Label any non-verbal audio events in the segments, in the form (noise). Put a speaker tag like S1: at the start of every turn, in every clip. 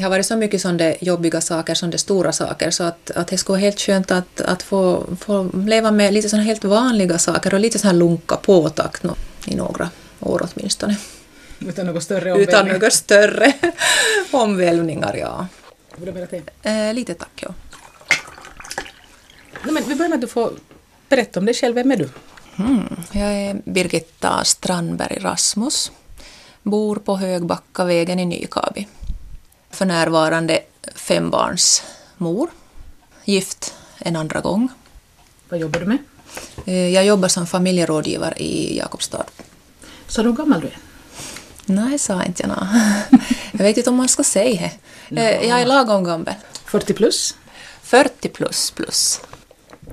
S1: det har varit så mycket sådana jobbiga saker som det stora saker så att, att det skulle vara helt skönt att, att få, få leva med lite sådana helt vanliga saker och lite sådana lunka påtakt no, i några år åtminstone.
S2: Utan något större omvälvning?
S1: Utan några större (laughs) omvälvningar, ja.
S2: Vill du berätta?
S1: Eh, lite tack, ja.
S2: Nej, men vi börjar med att du får berätta om dig själv. Vem är du?
S1: Mm. Jag är Birgitta Strandberg Rasmus. Bor på Högbackavägen i Nykabi. För närvarande fembarns mor. Gift en andra gång.
S2: Vad jobbar du med?
S1: Eh, jag jobbar som familjerådgivare i Jakobstad.
S2: Så hur gammal du är?
S1: Nej, sa inte jag nå. (laughs) Jag vet inte om man ska säga det. Eh, Jag är lagom gammal.
S2: 40 plus?
S1: 40 plus plus.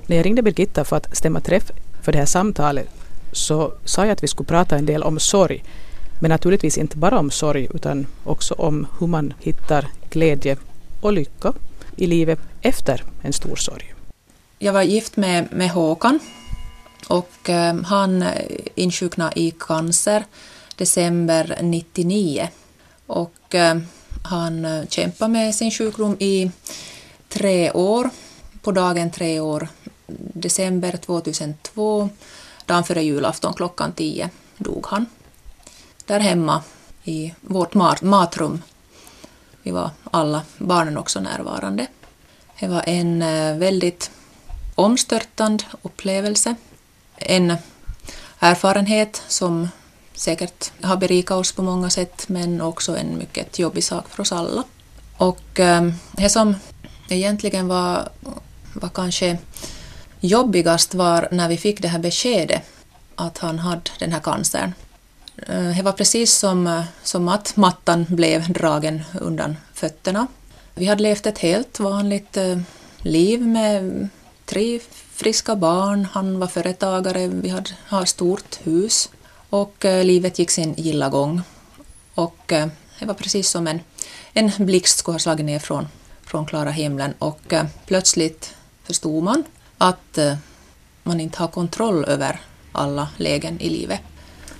S2: När jag ringde Birgitta för att stämma träff för det här samtalet så sa jag att vi skulle prata en del om sorg. Men naturligtvis inte bara om sorg utan också om hur man hittar glädje och lycka i livet efter en stor sorg.
S1: Jag var gift med, med Håkan och eh, han insjuknade i cancer december 99. Och eh, han kämpade med sin sjukdom i tre år. På dagen tre år, december 2002, dagen före julafton klockan tio, dog han. Där hemma i vårt mat matrum. Vi var alla barnen också närvarande. Det var en eh, väldigt omstörtande upplevelse. En erfarenhet som säkert har berikat oss på många sätt men också en mycket jobbig sak för oss alla. Och eh, det som egentligen var, var kanske jobbigast var när vi fick det här beskedet att han hade den här cancern. Eh, det var precis som, eh, som att mattan blev dragen undan fötterna. Vi hade levt ett helt vanligt eh, liv med tre friska barn, han var företagare, vi hade, har stort hus och livet gick sin gilla gång. Och det var precis som en, en blixt skulle ha slagit ner från, från klara himlen och plötsligt förstod man att man inte har kontroll över alla lägen i livet.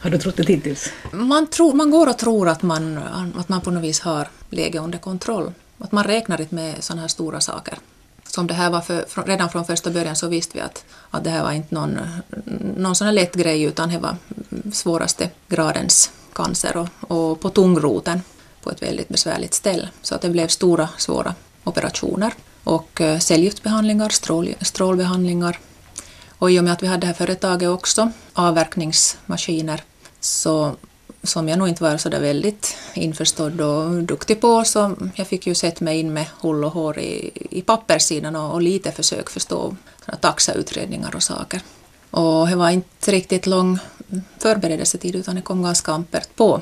S2: Har du trott det hittills?
S1: Man, tror, man går och tror att man, att man på något vis har läget under kontroll. Att man räknar inte med sådana här stora saker som det här var för, redan från första början så visste vi att, att det här var inte någon, någon sån här lätt grej utan det var svåraste gradens cancer och, och på tungroten på ett väldigt besvärligt ställe. Så att det blev stora svåra operationer och eh, cellgiftsbehandlingar, strål, strålbehandlingar. Och i och med att vi hade det här företaget också, avverkningsmaskiner, så som jag nog inte var så där väldigt införstådd och duktig på så jag fick ju sätta mig in med hull och hår i, i papperssidan och, och lite försök förstå taxautredningar och saker. Och det var inte riktigt lång förberedelsetid utan det kom ganska ampert på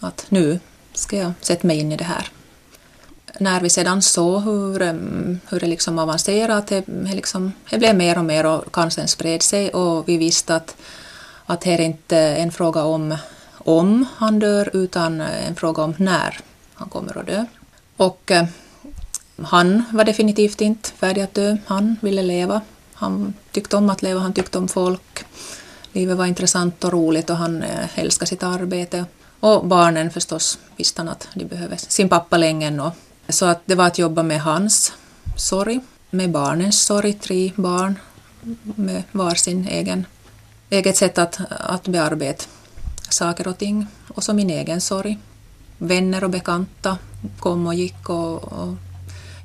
S1: att nu ska jag sätta mig in i det här. När vi sedan såg hur, hur det liksom avancerade, att det, liksom, det blev mer och mer och cancern spred sig och vi visste att, att det är inte en fråga om om han dör utan en fråga om när han kommer att dö. Och eh, han var definitivt inte färdig att dö. Han ville leva. Han tyckte om att leva, han tyckte om folk. Livet var intressant och roligt och han eh, älskade sitt arbete. Och barnen förstås visste han att de behöver sin pappa länge. Och, så att det var att jobba med hans sorg, med barnens sorg, tre barn med varsin egen, eget sätt att, att bearbeta saker och ting. Och så min egen sorg. Vänner och bekanta kom och gick och, och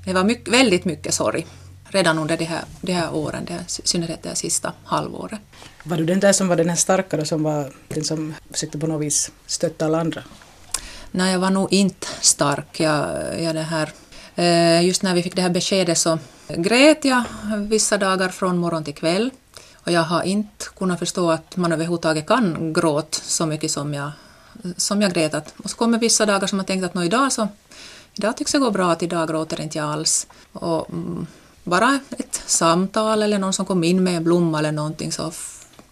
S1: det var mycket, väldigt mycket sorg redan under de här, de här åren, det här, i synnerhet det här sista halvåret.
S2: Var du den där som var den här starkare som var den som försökte på något vis stötta alla andra?
S1: Nej, jag var nog inte stark. Jag, jag det här, eh, just när vi fick det här beskedet så grät jag vissa dagar från morgon till kväll. Och jag har inte kunnat förstå att man överhuvudtaget kan gråta så mycket som jag, som jag grät. Och så kommer vissa dagar som jag tänkt att idag så idag tycks det gå bra, att idag gråter inte jag alls. Och mm, bara ett samtal eller någon som kom in med en blomma eller någonting så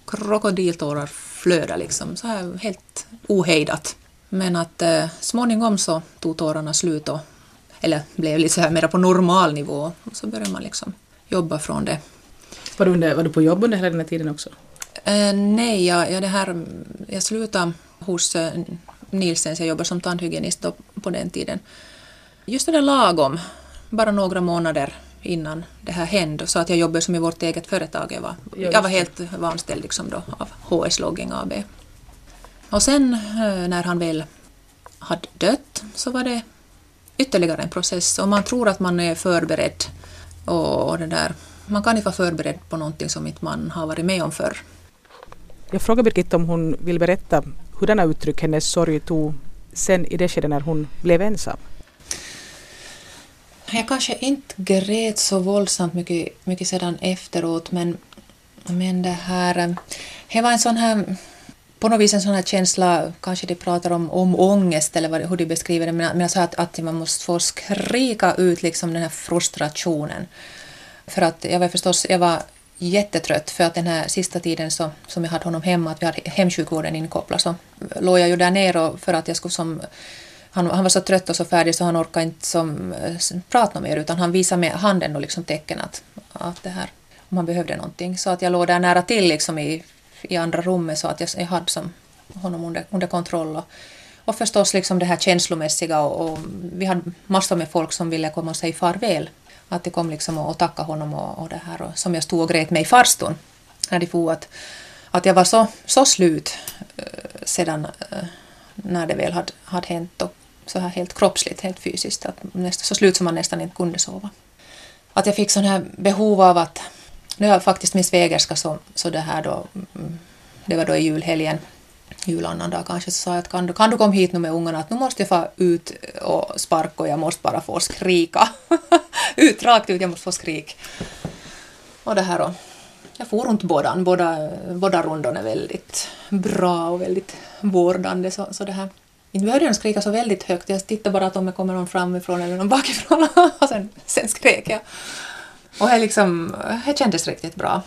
S1: krokodiltårar flödar liksom, så här helt ohejdat. Men att eh, småningom så tog tårarna slut och, eller blev lite så här mer på normal nivå och så började man liksom jobba från det
S2: var du, under, var du på jobb under hela den här tiden också?
S1: Uh, nej, jag, jag, det här, jag slutade hos uh, Nielsens, jag jobbade som tandhygienist på den tiden. Just det där lagom, bara några månader innan det här hände, så att jag jobbade som i vårt eget företag. Jag var, jag var helt vanställd liksom då av HS Logging AB. Och sen eh, när han väl hade dött så var det ytterligare en process och man tror att man är förberedd och, det där. Man kan inte vara förberedd på någonting som inte man har varit med om förr.
S2: Jag frågar Birgitta om hon vill berätta hurdana uttryck hennes sorg tog sen i det skedet när hon blev ensam.
S1: Jag kanske inte grät så våldsamt mycket, mycket sedan efteråt men, men det här... Det var en sån här på något vis en sån här känsla, kanske de pratar om, om ångest eller vad, hur de beskriver det, men, men alltså att, att man måste få skrika ut liksom den här frustrationen. För att jag var förstås, jag var jättetrött för att den här sista tiden så, som jag hade honom hemma, att vi hade hemsjukvården inkopplad, så låg jag ju där nere för att jag skulle som han, han var så trött och så färdig så han orkade inte som, prata mer utan han visade med handen och liksom tecken att, att det här, om han behövde någonting. Så att jag låg där nära till liksom i i andra rummet så att jag, jag hade som honom under, under kontroll. Och, och förstås liksom det här känslomässiga och, och, vi hade massor med folk som ville komma och säga farväl. Att de kom liksom och, och tacka honom och, och det här och som jag stod och grät med i farstun när de for att, att jag var så, så slut eh, sedan eh, när det väl hade, hade hänt och så här helt kroppsligt, helt fysiskt, att nästa, så slut som man nästan inte kunde sova. Att jag fick sån här behov av att nu har faktiskt min svägerska så, så det här då, mm, det var då i julhelgen, julannandag kanske, så sa jag att kan du, kan du komma hit nu med ungarna, att nu måste jag få ut och sparka och jag måste bara få skrika. (laughs) ut, rakt ut, jag måste få skrik. Och det här då. Jag får runt båda, båda, båda rundorna är väldigt bra och väldigt vårdande så, så det här. Inte behövde jag skrika så väldigt högt, jag tittade bara att om det kommer någon framifrån eller någon bakifrån (laughs) och sen, sen skrek jag. Och det, liksom, det kändes riktigt bra.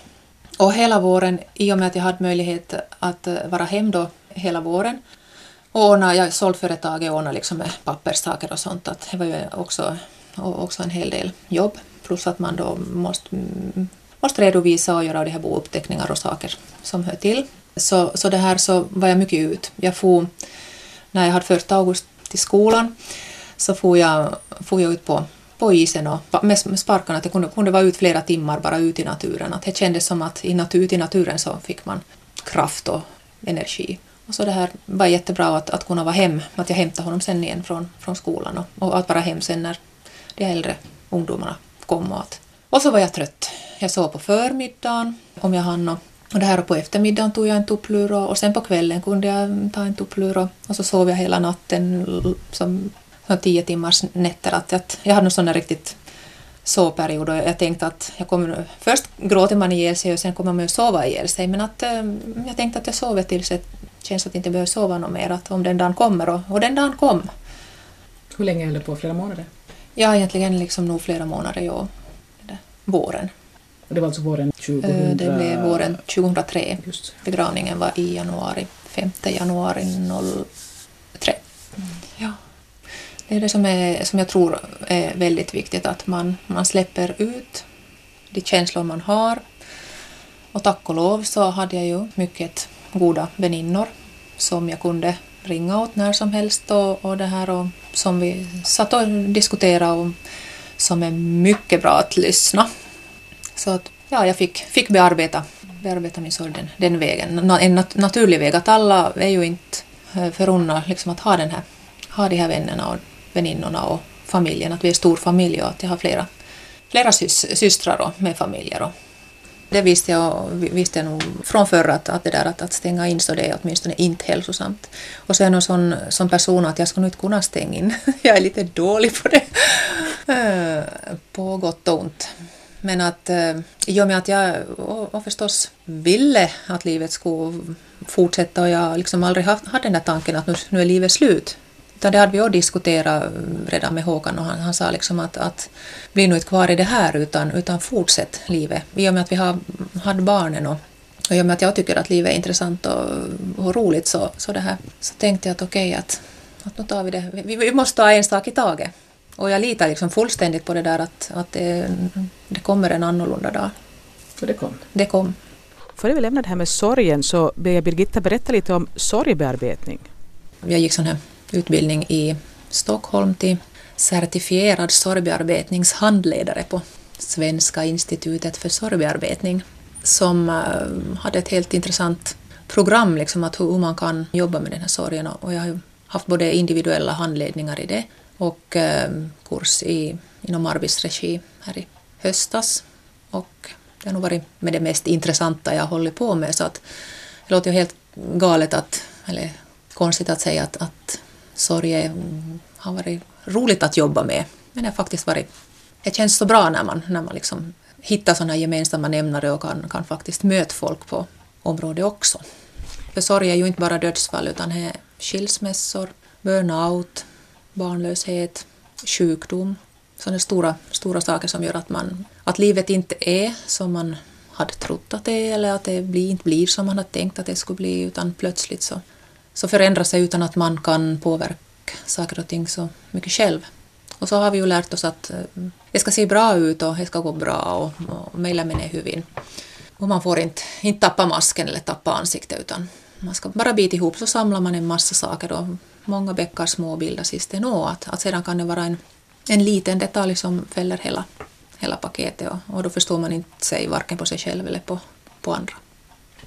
S1: Och hela våren, i och med att jag hade möjlighet att vara hem då hela våren, och ordna, jag och ordnade liksom med papperssaker och sånt, att det var ju också, också en hel del jobb. Plus att man då måste, måste redovisa och göra de här bouppteckningar och saker som hör till. Så, så det här så var jag mycket ut. Jag får, när jag hade första august till skolan, så får jag, jag ut på på isen och med sparkarna att jag kunde, kunde vara ut flera timmar bara ut i naturen. Att det kändes som att i natur, ut i naturen så fick man kraft och energi. Och så det här var jättebra att, att kunna vara hem, att jag hämtade honom sen igen från, från skolan och, och att vara hem sen när de äldre ungdomarna kom. Och, att, och så var jag trött. Jag sov på förmiddagen om jag hann och, och det här och på eftermiddagen tog jag en tupplur och, och sen på kvällen kunde jag ta en tupplur och, och så sov jag hela natten som tio timmars nätter. Att, att jag hade en sån riktigt sovperiod och jag tänkte att jag kommer, först gråter man ihjäl sig och sen kommer man att sova ihjäl sig men att äh, jag tänkte att jag sover tills det känns att jag inte behöver sova något mer, att om den dagen kommer och, och den dagen kom.
S2: Hur länge höll det på? Flera månader?
S1: Ja, egentligen liksom nog flera månader, ja. Våren.
S2: Och det var alltså våren 2003?
S1: Eh, det blev våren 2003. Just. Begravningen var i januari, 5 januari 03. Det är det som, är, som jag tror är väldigt viktigt, att man, man släpper ut de känslor man har. Och tack och lov så hade jag ju mycket goda väninnor som jag kunde ringa åt när som helst och, och det här och som vi satt och diskuterade och som är mycket bra att lyssna. Så att ja, jag fick, fick bearbeta, bearbeta min sorg den, den vägen. En nat naturlig väg, att alla är ju inte eh, förunnade liksom att ha, den här, ha de här vännerna och väninnorna och familjen, att vi är stor familj och att jag har flera, flera sys, systrar och med familjer. Det visste jag, visste jag nog från förr att, att det där att, att stänga in så det är åtminstone inte hälsosamt. Och så är jag nog sån, sån person att jag ska nog inte kunna stänga in. (laughs) jag är lite dålig på det. Eh, på gott och ont. Men att eh, i och med att jag och, och förstås ville att livet skulle fortsätta och jag liksom aldrig haft, hade den där tanken att nu, nu är livet slut utan det hade vi också diskuterat redan med Håkan och han, han sa liksom att, att bli nu inte kvar i det här utan, utan fortsätt livet. I och med att vi har, hade barnen och, och i och med att jag tycker att livet är intressant och, och roligt så, så, det här, så tänkte jag att okej okay, att, att nu tar vi det. Vi, vi måste ta en sak i taget. Och jag litar liksom fullständigt på det där att, att det, det kommer en annorlunda dag.
S2: Och det kom?
S1: Det kom.
S2: Före vi lämnar det här med sorgen så ber jag Birgitta berätta lite om sorgbearbetning.
S1: Jag gick sån här utbildning i Stockholm till certifierad sorgbearbetningshandledare på Svenska institutet för sorgbearbetning som eh, hade ett helt intressant program, liksom att hur man kan jobba med den här sorgen. Och jag har haft både individuella handledningar i det och eh, kurs i, inom arbetsregi här i höstas. Och det har nog varit med det mest intressanta jag hållit på med. Så att det låter ju helt galet att, eller konstigt att säga att, att sorg har varit roligt att jobba med. Men det har faktiskt varit, det känns så bra när man, när man liksom hittar sådana gemensamma nämnare och kan, kan faktiskt möta folk på området också. För sorg är ju inte bara dödsfall utan det är skilsmässor, burnout, barnlöshet, sjukdom. Sådana stora, stora saker som gör att, man, att livet inte är som man hade trott att det är eller att det blir, inte blir som man hade tänkt att det skulle bli utan plötsligt så, så förändra sig utan att man kan påverka saker och ting så mycket själv. Och så har vi ju lärt oss att eh, det ska se bra ut och det ska gå bra och, och mejla med huvuden. Och man får inte, inte tappa masken eller tappa ansiktet utan man ska bara bita ihop så samlar man en massa saker och många bäckar små bildas sist nå att, att sedan kan det vara en, en liten detalj som fäller hela, hela paketet och, och då förstår man inte sig varken på sig själv eller på, på andra.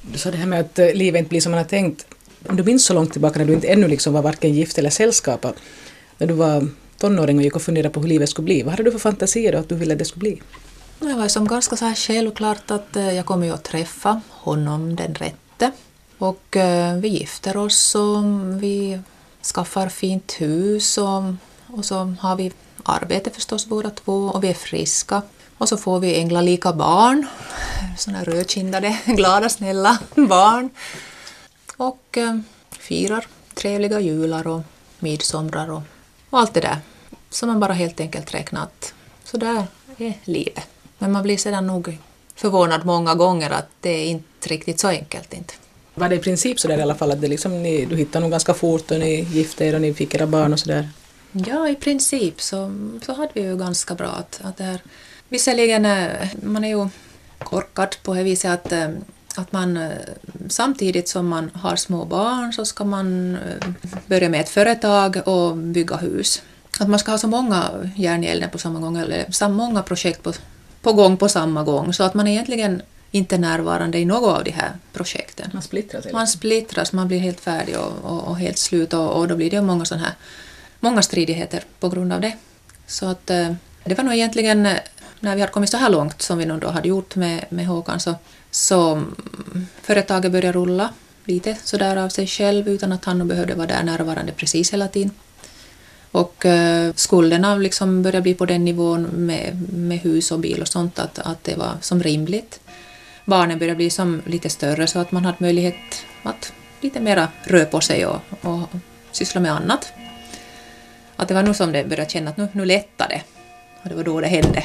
S2: Du sa det här med att eh, livet inte blir som man har tänkt. Om du minns så långt tillbaka när du inte ännu liksom var varken gift eller sällskapad, när du var tonåring och gick och funderade på hur livet skulle bli, vad hade du för fantasier då att du ville att det skulle bli?
S1: Det var som ganska så här självklart att eh, jag kommer ju att träffa honom, den rätte. Och eh, vi gifter oss och vi skaffar fint hus och, och så har vi arbete förstås båda två och vi är friska. Och så får vi änglalika barn, sådana rödkindade, (laughs) glada, snälla barn. Och eh, firar trevliga jular och midsomrar och, och allt det där. Så man bara helt enkelt räknar att så där är livet. Men man blir sedan nog förvånad många gånger att det är inte riktigt så enkelt inte.
S2: Var det i princip så där i alla fall att det liksom, ni, du hittade nog ganska fort och ni gifte er och ni fick era barn och så där?
S1: Ja, i princip så, så hade vi ju ganska bra att, att det här... Visserligen, eh, man är ju korkad på det viset att, eh, att man eh, samtidigt som man har små barn så ska man börja med ett företag och bygga hus. Att man ska ha så många järn i elden på samma gång, eller så många projekt på, på gång på samma gång, så att man egentligen inte närvarande i något av de här projekten.
S2: Man splittras?
S1: Man splittras, man blir helt färdig och, och, och helt slut och, och, då blir det många, sån här, många stridigheter på grund av det. Så att eh, det var nog egentligen eh, när vi hade kommit så här långt som vi nog då hade gjort med, med Håkan så, så företaget började rulla lite sådär av sig själv utan att han behövde vara där närvarande precis hela tiden. Och eh, skulderna liksom började bli på den nivån med, med hus och bil och sånt att, att det var som rimligt barnen började bli som lite större så att man hade möjlighet att lite mera röra på sig och, och syssla med annat. Att det var nog som det började känna att nu, nu lättade det. Och det var då det hände.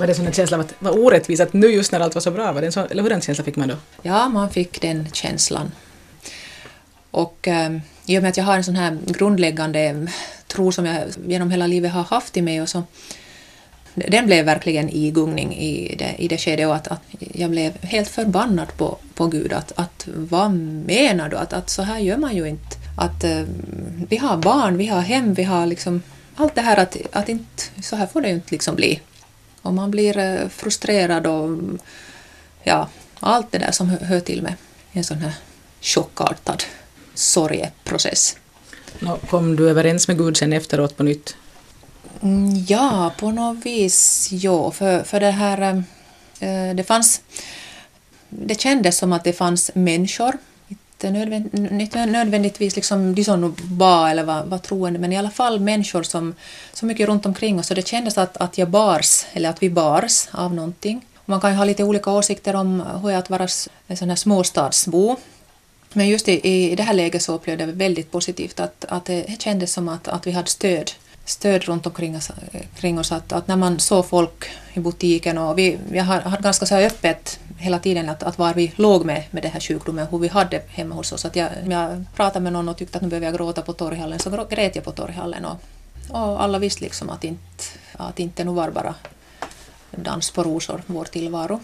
S2: Var det en känsla av att det var orättvist att nu just när allt var så bra, var det en sån, eller hur känsla fick man då?
S1: Ja, man fick den känslan. Och eh, i och med att jag har en sån här grundläggande ehm, tro som jag genom hela livet har haft i mig och så den blev verkligen i gungning i det, i det skedet och att, att jag blev helt förbannad på, på Gud. Att, att vad menar du? Att, att så här gör man ju inte. Att eh, vi har barn, vi har hem, vi har liksom allt det här att, att inte, så här får det ju inte liksom bli. Och man blir uh, frustrerad och ja, allt det där som hör till med en sån här chockartad sorgeprocess.
S2: Kom du överens med Gud sen efteråt på nytt?
S1: Mm, ja, på något vis ja. För, för det här... Eh, det fanns... Det kändes som att det fanns människor, inte, nödvändigt, nödvändigtvis liksom de som var eller vad, vad troende, men i alla fall människor som så mycket runt omkring oss. Så det kändes att, att jag bars, eller att vi bars av någonting. Man kan ju ha lite olika åsikter om hur det är att vara en eh, sån här småstadsbo. Men just i, i det här läget så upplevde jag det väldigt positivt att, att det kändes som att, att vi hade stöd stöd runt omkring oss, kring oss att, att när man såg folk i butiken och vi, vi hade ganska så öppet hela tiden att, att var vi låg med, med den här sjukdomen, hur vi hade hemma hos oss. Att jag, jag pratade med någon och tyckte att nu behöver jag gråta på torghallen, så grät jag på torghallen och, och alla visste liksom att inte, att inte nu var bara dans på rosor, vår tillvaro.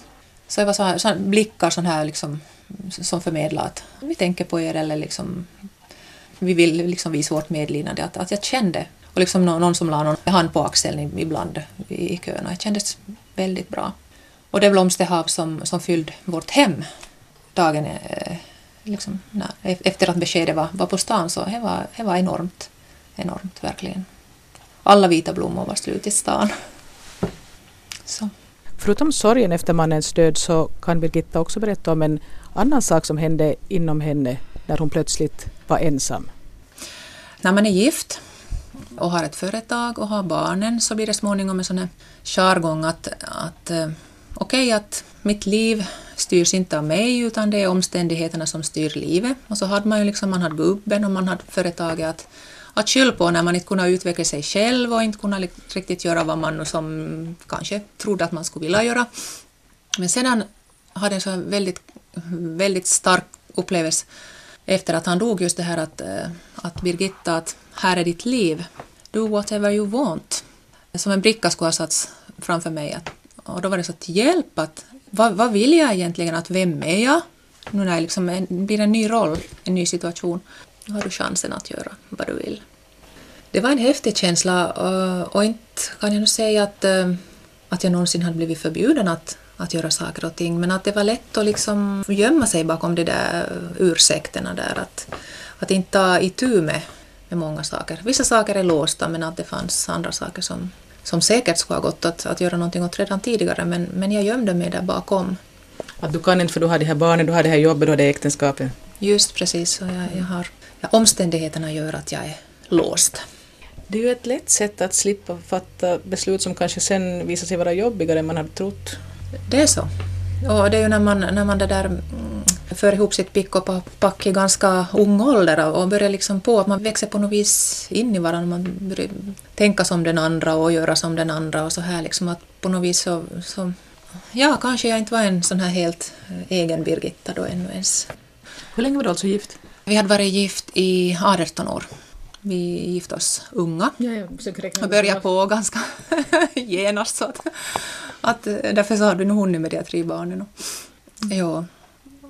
S1: Så det var så här, så här blickar sån här liksom, som förmedlar att vi tänker på er eller liksom vi vill liksom visa vårt medlidande. Att, att jag kände och liksom någon, någon som la någon hand på axeln ibland i, kön. Det kändes väldigt bra. Och det blomsterhav som, som fyllde vårt hem dagen eh, liksom, när, efter att beskedet var, var på stan så det var, det var enormt. Enormt, verkligen. Alla vita blommor var slut i stan. (laughs) Så.
S2: Förutom sorgen efter mannens död så kan Birgitta också berätta om en annan sak som hände inom henne när hon plötsligt var ensam.
S1: När man är gift och har ett företag och har barnen så blir det småningom en sån här jargong att, att eh, okej okay, att mitt liv styrs inte av mig utan det är omständigheterna som styr livet. Och så hade man ju liksom, man hade gubben och man hade företaget att, att skylla på när man inte kunde utveckla sig själv och inte kunde riktigt göra vad man som kanske trodde att man skulle vilja göra. Men sedan hade jag en så väldigt, väldigt stark upplevelse efter att han dog just det här att, eh, att Birgitta, att här är ditt liv, do whatever you want. Som en bricka skulle ha satts framför mig. Att, och då var det så att hjälp, att, vad, vad vill jag egentligen, att vem är jag? Nu när det liksom blir en ny roll, en ny situation, då har du chansen att göra vad du vill. Det var en häftig känsla och, och inte kan jag nu säga att, eh, att jag någonsin hade blivit förbjuden att, att göra saker och ting, men att det var lätt att liksom gömma sig bakom de där ursäkterna där, att, att inte ta itu med, med många saker. Vissa saker är låsta, men att det fanns andra saker som, som säkert skulle ha gått att, att göra någonting åt redan tidigare, men, men jag gömde mig där bakom.
S2: Att du kan inte för du har de här barnen, du har det här jobbet, du har det äktenskapet?
S1: Just precis, och jag, jag har, ja, omständigheterna gör att jag är låst.
S2: Det är ju ett lätt sätt att slippa fatta beslut som kanske sen visar sig vara jobbigare än man hade trott.
S1: Det är så. Och det är ju när man, när man det där mm, för ihop sitt pick och pack i ganska ung ålder och börjar liksom på att man växer på något vis in i varandra. Man börjar tänka som den andra och göra som den andra och så här liksom att på något vis så, så ja, kanske jag inte var en sån här helt egen Birgitta då ännu ens.
S2: Hur länge var du alltså gift?
S1: Vi hade varit gift i 18 år. Vi gifte oss unga
S2: ja, ja,
S1: och började på ganska (laughs) genast. Så att, att, därför så hade vi nog hunnit med de tre barnen. Ja.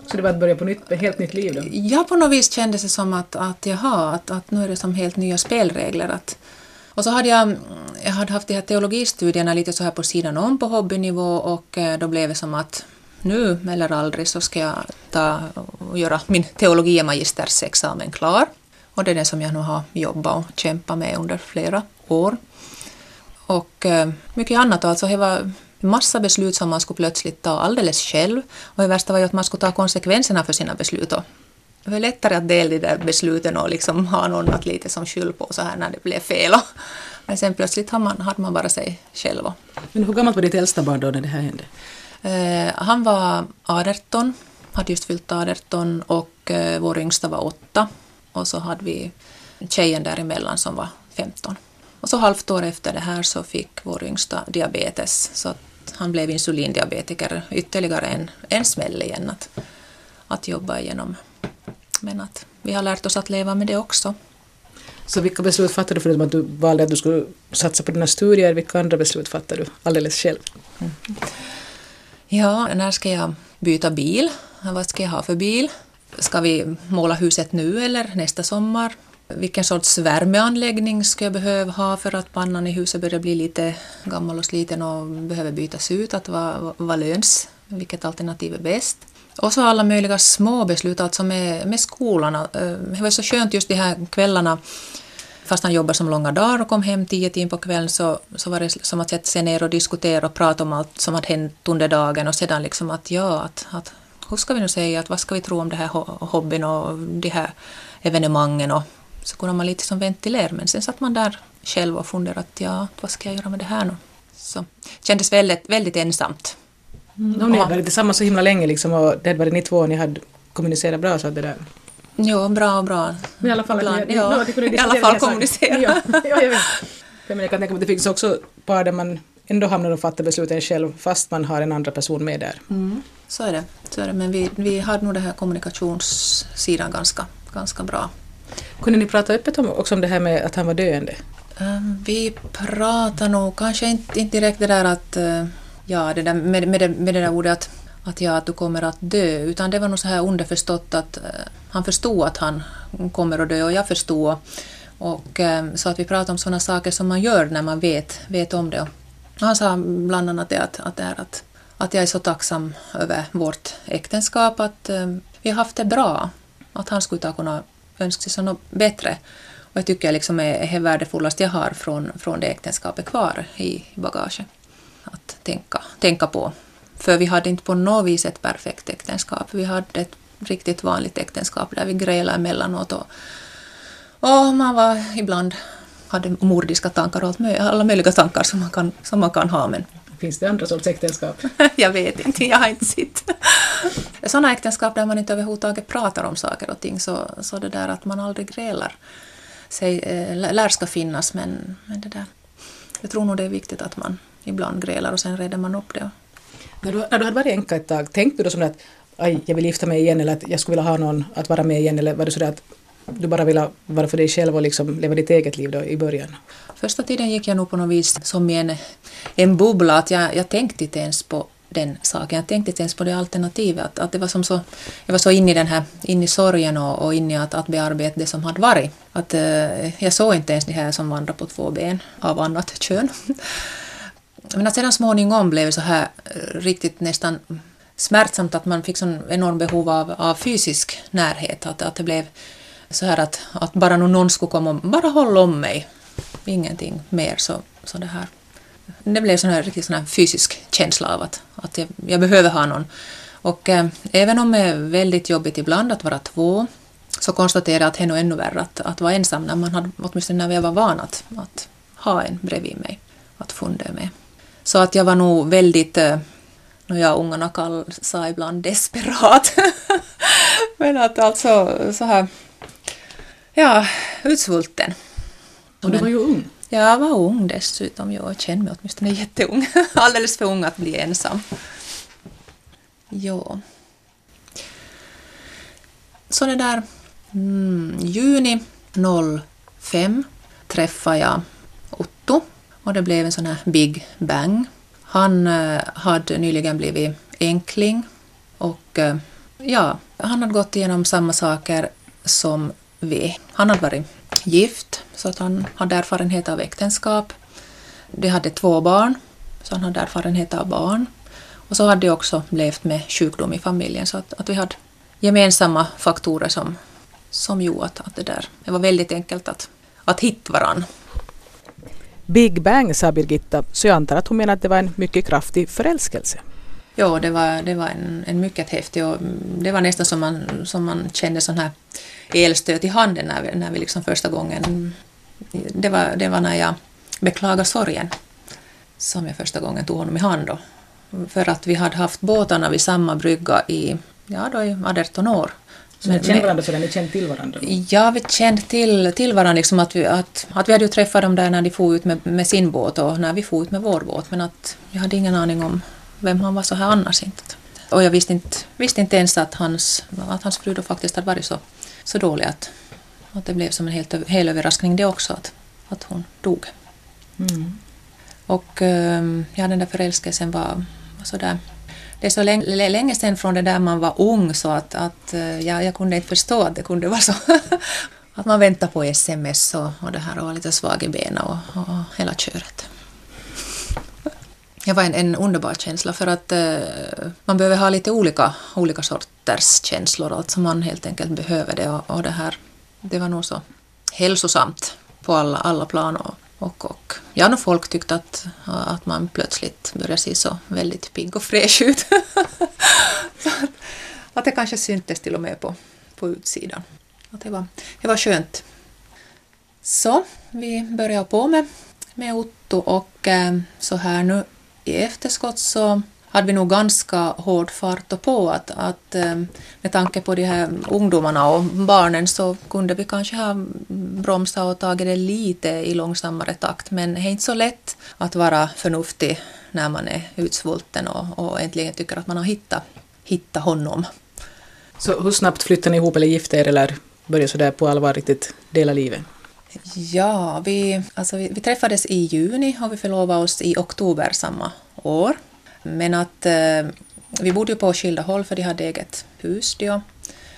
S2: Så det var att börja på nytt, ett helt nytt liv då?
S1: Ja, på något vis kändes det som att, att jaha, att, att nu är det som helt nya spelregler. Att, och så hade jag, jag hade haft de här teologistudierna lite så här på sidan om på hobbynivå och eh, då blev det som att nu eller aldrig så ska jag ta och göra min teologie magistersexamen klar. Och det är den som jag nu har jobbat och kämpat med under flera år. Och eh, mycket annat alltså. Det var massa beslut som man skulle plötsligt ta alldeles själv. Och det värsta var ju att man skulle ta konsekvenserna för sina beslut. Och det var lättare att dela de där besluten och liksom ha någon att lite som skyll på så här när det blev fel. Men sen plötsligt hade man, hade man bara sig själv.
S2: Men hur gammalt var ditt äldsta barn då när det här hände?
S1: Eh, han var 18, hade just fyllt 18 och eh, vår yngsta var 8 och så hade vi tjejen däremellan som var 15. Och så halvt år efter det här så fick vår yngsta diabetes så att han blev insulindiabetiker. Ytterligare en, en smäll igen att, att jobba igenom. Men att vi har lärt oss att leva med det också.
S2: Så vilka beslut fattade du förutom att du valde att du skulle satsa på dina studier? Vilka andra beslut fattade du alldeles själv? Mm.
S1: Ja, när ska jag byta bil? Vad ska jag ha för bil? Ska vi måla huset nu eller nästa sommar? Vilken sorts värmeanläggning ska jag behöva ha för att pannan i huset börjar bli lite gammal och sliten och behöver bytas ut? Att vad, vad löns? Vilket alternativ är bäst? Och så alla möjliga små beslut, alltså med, med skolan. Eh, det var så skönt just de här kvällarna fast han jobbade som långa dagar och kom hem tio timmar på kvällen så, så var det som att sätta sig ner och diskutera och prata om allt som hade hänt under dagen och sedan liksom att ja, att, att hur ska vi nu säga, att vad ska vi tro om det här hobbyn och de här evenemangen och så kunde man lite som ventilera men sen satt man där själv och funderade att ja, vad ska jag göra med det här nu? Så kändes väldigt, väldigt ensamt.
S2: Mm. Ni hade varit tillsammans så himla länge liksom och det hade varit ni två, ni hade kommunicerat bra så att det där
S1: Jo, bra och bra.
S2: Men i alla fall,
S1: Ibland,
S2: ni,
S1: ja, (laughs) i alla fall kommunicera.
S2: Ja, ja, jag vet. Men jag kan tänka mig att det finns också par där man ändå hamnar och fattar besluten själv fast man har en andra person med där.
S1: Mm. Så är det. Så är det. Men vi, vi hade nog den här kommunikationssidan ganska, ganska bra.
S2: Kunde ni prata öppet om, också om det här med att han var döende?
S1: Um, vi pratade nog kanske inte, inte direkt det där att eh, ja, det där, med, med, det, med det där ordet att, att, ja, att du kommer att dö, utan det var nog så här underförstått att uh, han förstod att han kommer att dö och jag förstod Och, ehm, så att vi pratade om sådana saker som man gör när man vet, vet om det. Och han sa bland annat det att, att, det är att, att jag är så tacksam över vårt äktenskap, att ehm, vi har haft det bra. Att han skulle ta kunna önska sig något bättre. Och jag tycker liksom är det värdefullaste jag har från, från det äktenskapet kvar i bagaget. Att tänka, tänka på. För vi hade inte på något vis ett perfekt äktenskap. Vi hade ett riktigt vanligt äktenskap där vi grälade emellanåt och, och man var ibland hade mordiska tankar och alla möjliga tankar som man kan, som man kan ha. Men
S2: Finns det andra sorts äktenskap? (laughs)
S1: jag vet inte, jag har inte sett. (laughs) Sådana äktenskap där man inte överhuvudtaget pratar om saker och ting, så, så det där att man aldrig grälar sig, äh, lär ska finnas, men, men det där. Jag tror nog det är viktigt att man ibland grälar och sen reder man upp det.
S2: När du, när du hade varit änka ett tag, tänkte du då att aj, jag vill gifta mig igen eller att jag skulle vilja ha någon att vara med igen eller var det så att du bara ville vara för dig själv och liksom leva ditt eget liv då i början?
S1: Första tiden gick jag nog på något vis som i en, en bubbla, att jag, jag tänkte inte ens på den saken. Jag tänkte inte ens på det alternativet. Att, att det var som så, jag var så inne i den här, in i sorgen och, och inne i att, att bearbeta det som hade varit. Att, eh, jag såg inte ens de här som vandrar på två ben av annat (laughs) kön. Men att sedan småningom blev det så här eh, riktigt nästan smärtsamt att man fick sån enorm behov av, av fysisk närhet. Att, att det blev så här att, att bara någon skulle komma och bara hålla om mig. Ingenting mer så, så det här. Det blev sån här riktigt sån här fysisk känsla av att, att jag, jag behöver ha någon. Och eh, även om det är väldigt jobbigt ibland att vara två så konstaterar jag att det är nog ännu värre att, att vara ensam när man hade, åtminstone när jag var van att, att ha en bredvid mig, att fundera med. Så att jag var nog väldigt, eh, jag ungarna kall, sa ibland desperat, (laughs) men att alltså så här ja, utsvulten.
S2: Och du var ju ung.
S1: Jag var ung dessutom, jag kände mig åtminstone jätteung. (laughs) Alldeles för ung att bli ensam. Ja. Så det där, mm, juni 05 träffade jag Otto och det blev en sån här big bang. Han eh, hade nyligen blivit enkling och eh, ja, han hade gått igenom samma saker som vi. Han hade varit gift, så att han hade erfarenhet av äktenskap. De hade två barn, så han hade erfarenhet av barn. Och så hade de också levt med sjukdom i familjen, så att, att vi hade gemensamma faktorer som, som gjorde att, att det där det var väldigt enkelt att, att hitta varann.
S2: Big Bang sa Birgitta, så jag antar att hon menar att det var en mycket kraftig förälskelse.
S1: Ja, det var, det var en, en mycket häftig och det var nästan som man, som man kände sån här elstöt i handen när vi, när vi liksom första gången... Det var, det var när jag beklagade sorgen som jag första gången tog honom i hand. Då. För att vi hade haft båtarna vid samma brygga i, ja, då i 18 år.
S2: Så ni kände varandra så ni kände till varandra?
S1: Ja, vi kände till, till varandra. Liksom att, vi, att, att vi hade ju träffat dem där när de for ut med, med sin båt och när vi for ut med vår båt. Men att jag hade ingen aning om vem han var så här annars inte. Och jag visste inte, visste inte ens att hans, att hans fru då faktiskt hade varit så, så dålig att, att det blev som en helt, hel överraskning det också att, att hon dog. Mm. Och ehm, ja, den där förälskelsen var, var sådär det är så länge, länge sedan från det där man var ung så att, att eh, ja, jag kunde inte förstå att det kunde vara så. (laughs) att man väntar på sms och, och det här och lite svag i benen och, och, och hela köret. Det var en, en underbar känsla för att eh, man behöver ha lite olika, olika sorters känslor, alltså man helt enkelt behöver det och, och det här, det var nog så hälsosamt på alla, alla plan och, och, och ja, när folk tyckte att, att man plötsligt började se så väldigt pigg och fräsch ut. (laughs) att, att det kanske syntes till och med på, på utsidan. Att det, var, det var skönt. Så vi börjar på med, med Otto och eh, så här nu i efterskott så hade vi nog ganska hård fart och på att, att ehm, med tanke på de här ungdomarna och barnen så kunde vi kanske ha bromsat och tagit det lite i långsammare takt men det är inte så lätt att vara förnuftig när man är utsvulten och, och äntligen tycker att man har hittat, hittat honom.
S2: Så hur snabbt flyttade ni ihop eller gifte er eller började sådär på allvar riktigt dela livet?
S1: Ja, vi, alltså vi, vi, träffades i juni och vi förlovade oss i oktober samma år. Men att eh, vi bodde ju på skilda håll för de hade eget hus då.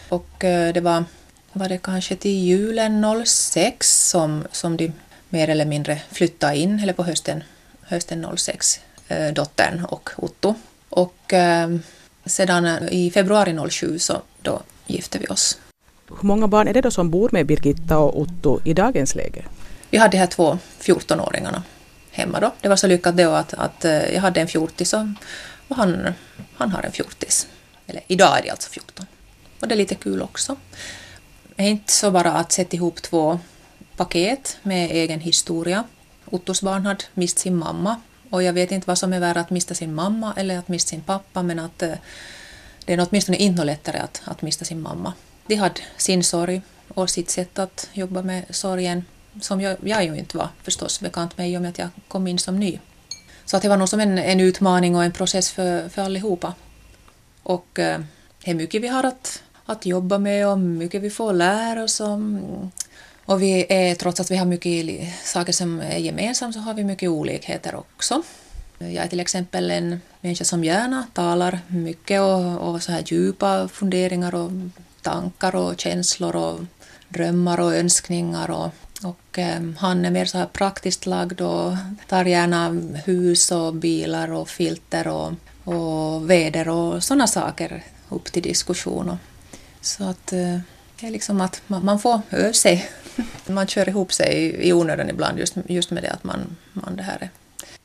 S1: Och eh, det var var det kanske till julen 06 som, som de mer eller mindre flyttade in, eller på hösten, hösten 06, eh, dottern och Otto. Och eh, sedan eh, i februari 07 så då gifte vi oss.
S2: Hur många barn är det då som bor med Birgitta och Otto i dagens läge?
S1: Vi hade de här två 14-åringarna hemma då. Det var så lyckat då att, att eh, jag hade en fjortis och, och han, han har en fjortis. Eller idag är de alltså 14. Och det är lite kul också. Det är inte så bara att sätta ihop två paket med egen historia. Ottos barn hade mist sin mamma och jag vet inte vad som är värre att mista sin mamma eller att mista sin pappa men att eh, det är åtminstone inte lättare att, att mista sin mamma. De hade sin sorg och sitt sätt att jobba med sorgen som jag, jag ju inte var förstås bekant med i och med att jag kom in som ny. Så att det var nog som en, en utmaning och en process för, för allihopa. Och eh, det är mycket vi har att, att jobba med och mycket vi får lära oss om. Och vi är, trots att vi har mycket saker som är gemensamt så har vi mycket olikheter också. Jag är till exempel en människa som gärna talar mycket och, och så här djupa funderingar och tankar och känslor och drömmar och önskningar och, och eh, han är mer så här praktiskt lagd och tar gärna hus och bilar och filter och, och väder och sådana saker upp till diskussion. Och, så att eh, det är liksom att man, man får öva sig. (laughs) Man kör ihop sig i, i onödan ibland just, just med det att man, man det här är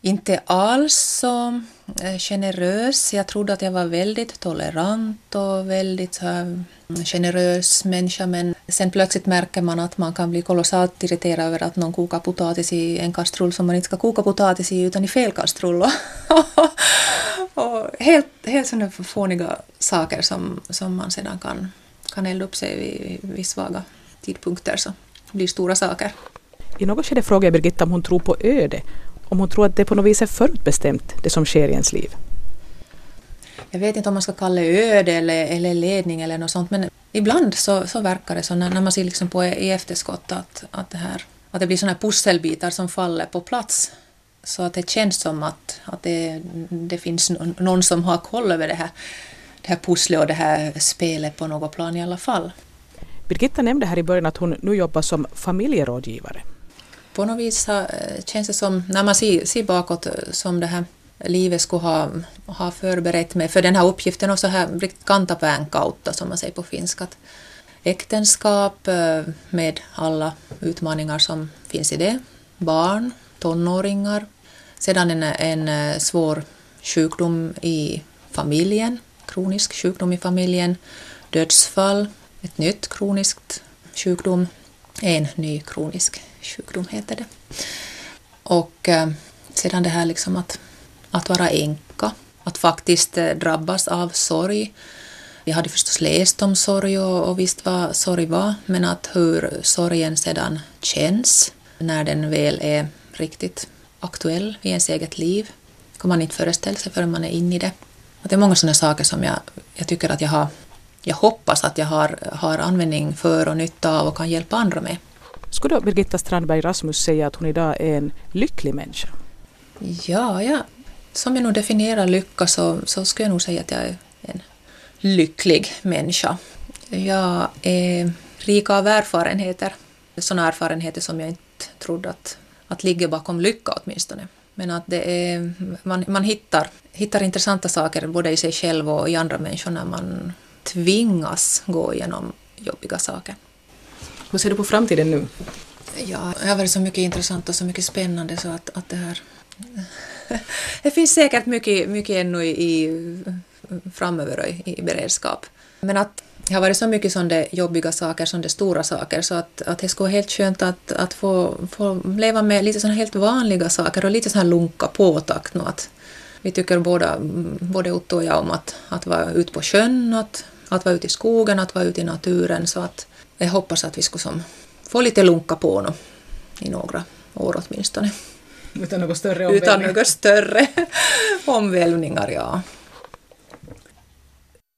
S1: inte alls så eh, generös. Jag trodde att jag var väldigt tolerant och väldigt så här mm, generös människa men sen plötsligt märker man att man kan bli kolossalt irriterad över att någon kokar potatis i en kastrull som man inte ska koka potatis i utan i fel kastrull. (laughs) och helt, helt sådana fåniga saker som, som man sedan kan, kan elda upp sig vid, vid svaga tidpunkter så blir stora saker.
S2: I något skede frågade jag Birgitta om hon tror på öde om hon tror att det på något vis är förutbestämt, det som sker i ens liv?
S1: Jag vet inte om man ska kalla det öde eller, eller ledning eller något sånt, men ibland så, så verkar det så när, när man ser liksom på i efterskott att, att, det här, att det blir sådana pusselbitar som faller på plats. Så att det känns som att, att det, det finns någon som har koll över det här, det här pusslet och det här spelet på något plan i alla fall.
S2: Birgitta nämnde här i början att hon nu jobbar som familjerådgivare
S1: på något vis eh, känns det som, när man ser, ser bakåt, eh, som det här livet skulle ha, ha förberett mig för den här uppgiften och så här riktigt som man säger på finska. Äktenskap eh, med alla utmaningar som finns i det, barn, tonåringar, sedan en, en svår sjukdom i familjen, kronisk sjukdom i familjen, dödsfall, ett nytt kroniskt sjukdom, en ny kronisk sjukdom heter det. Och eh, sedan det här liksom att, att vara änka, att faktiskt eh, drabbas av sorg. Jag hade förstås läst om sorg och, och visst vad sorg var, men att hur sorgen sedan känns när den väl är riktigt aktuell i ens eget liv kan man inte föreställa sig förrän man är inne i det. Att det är många sådana saker som jag, jag tycker att jag har jag hoppas att jag har, har användning för och nytta av och kan hjälpa andra med.
S2: Skulle då Birgitta Strandberg Rasmus säga att hon idag är en lycklig människa?
S1: Ja, ja. som jag nog definierar lycka så, så skulle jag nog säga att jag är en lycklig människa. Jag är rik av erfarenheter, sådana erfarenheter som jag inte trodde att, att ligger bakom lycka åtminstone. Men att det är, man, man hittar, hittar intressanta saker både i sig själv och i andra människor när man tvingas gå igenom jobbiga saker.
S2: Hur ser du på framtiden nu?
S1: Ja, det har varit så mycket intressant och så mycket spännande så att, att det här... (laughs) det finns säkert mycket, mycket ännu i, framöver i, i beredskap. Men att det har varit så mycket sådana jobbiga saker, sådana stora saker, så att, att det skulle vara helt skönt att, att få, få leva med lite sådana helt vanliga saker och lite sådana lunka påtakt. Att vi tycker båda, både Otto och jag om att, att vara ute på sjön, att, att vara ute i skogen, att vara ute i naturen, så att jag hoppas att vi skulle som få lite lunka på no, i några år åtminstone.
S2: Utan något större omvälvning?
S1: Utan några större omvälvningar, ja.